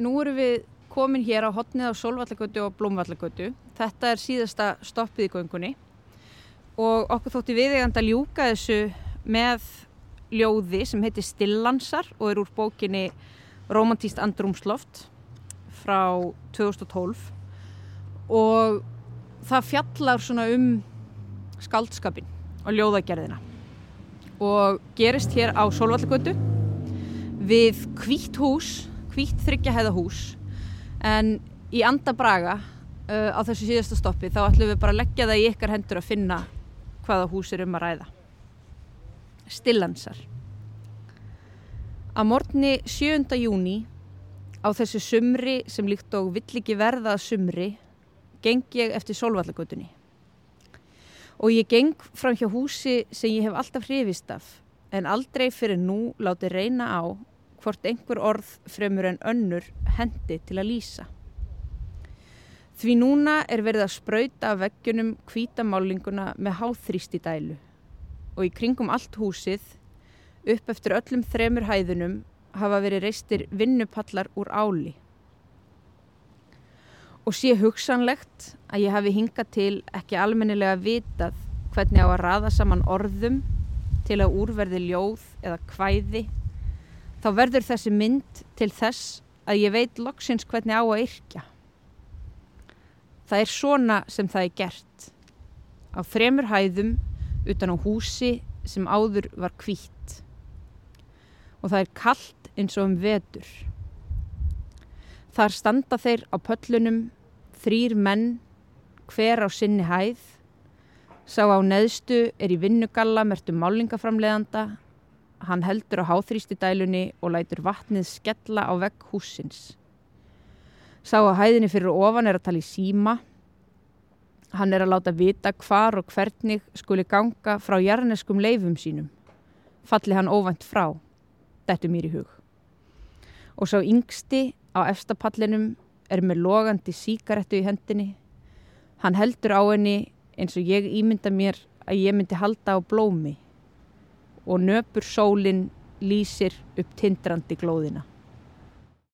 nú erum við komin hér á hotnið á Solvallagötu og Blómvallagötu. Þetta er síðasta stoppið í göngunni. Og okkur þótti viðegand að ljúka þessu með ljóði sem heitir Stillansar og er úr bókinni Romantíst andrumsloft frá 2012 og það fjallar svona um skaldskapin og ljóðagerðina. Og gerist hér á Solvallagötu við kvítt hús, kvítt þryggjahæða hús en í andabraga uh, á þessu síðasta stoppi þá ætlum við bara að leggja það í ykkar hendur að finna hvaða hús er um að ræða. Stillansar. Að morgni 7. júni á þessu sumri sem líkt og vill ekki verða að sumri geng ég eftir sólvallagutunni. Og ég geng fram hjá húsi sem ég hef alltaf hrifist af en aldrei fyrir nú láti reyna á hvort einhver orð fremur en önnur hendi til að lýsa. Því núna er verið að spröyta af veggjunum kvítamálinguna með háþrýst í dælu og í kringum allt húsið upp eftir öllum þremur hæðunum hafa verið reistir vinnupallar úr áli. Og sé hugsanlegt að ég hafi hingað til ekki almennilega vitað hvernig á að raða saman orðum til að úrverði ljóð eða kvæði þá verður þessi mynd til þess að ég veit loksins hvernig á að yrkja. Það er svona sem það er gert. Á þremur hæðum utan á húsi sem áður var kvítt. Og það er kallt eins og um vetur. Þar standa þeir á pöllunum, þrýr menn, hver á sinni hæð. Sá á neðstu er í vinnugalla mertu málingaframleðanda Hann heldur á háþrýstidælunni og lætur vatnið skella á vegg húsins. Sá að hæðinni fyrir ofan er að tala í síma. Hann er að láta vita hvar og hvernig skuli ganga frá jarneskum leifum sínum. Falli hann óvænt frá. Þetta er mér í hug. Og sá yngsti á efstapallinum er með logandi síkarettu í hendinni. Hann heldur á henni eins og ég ímynda mér að ég myndi halda á blómi og nöpur sólinn lýsir upp tindrandi glóðina.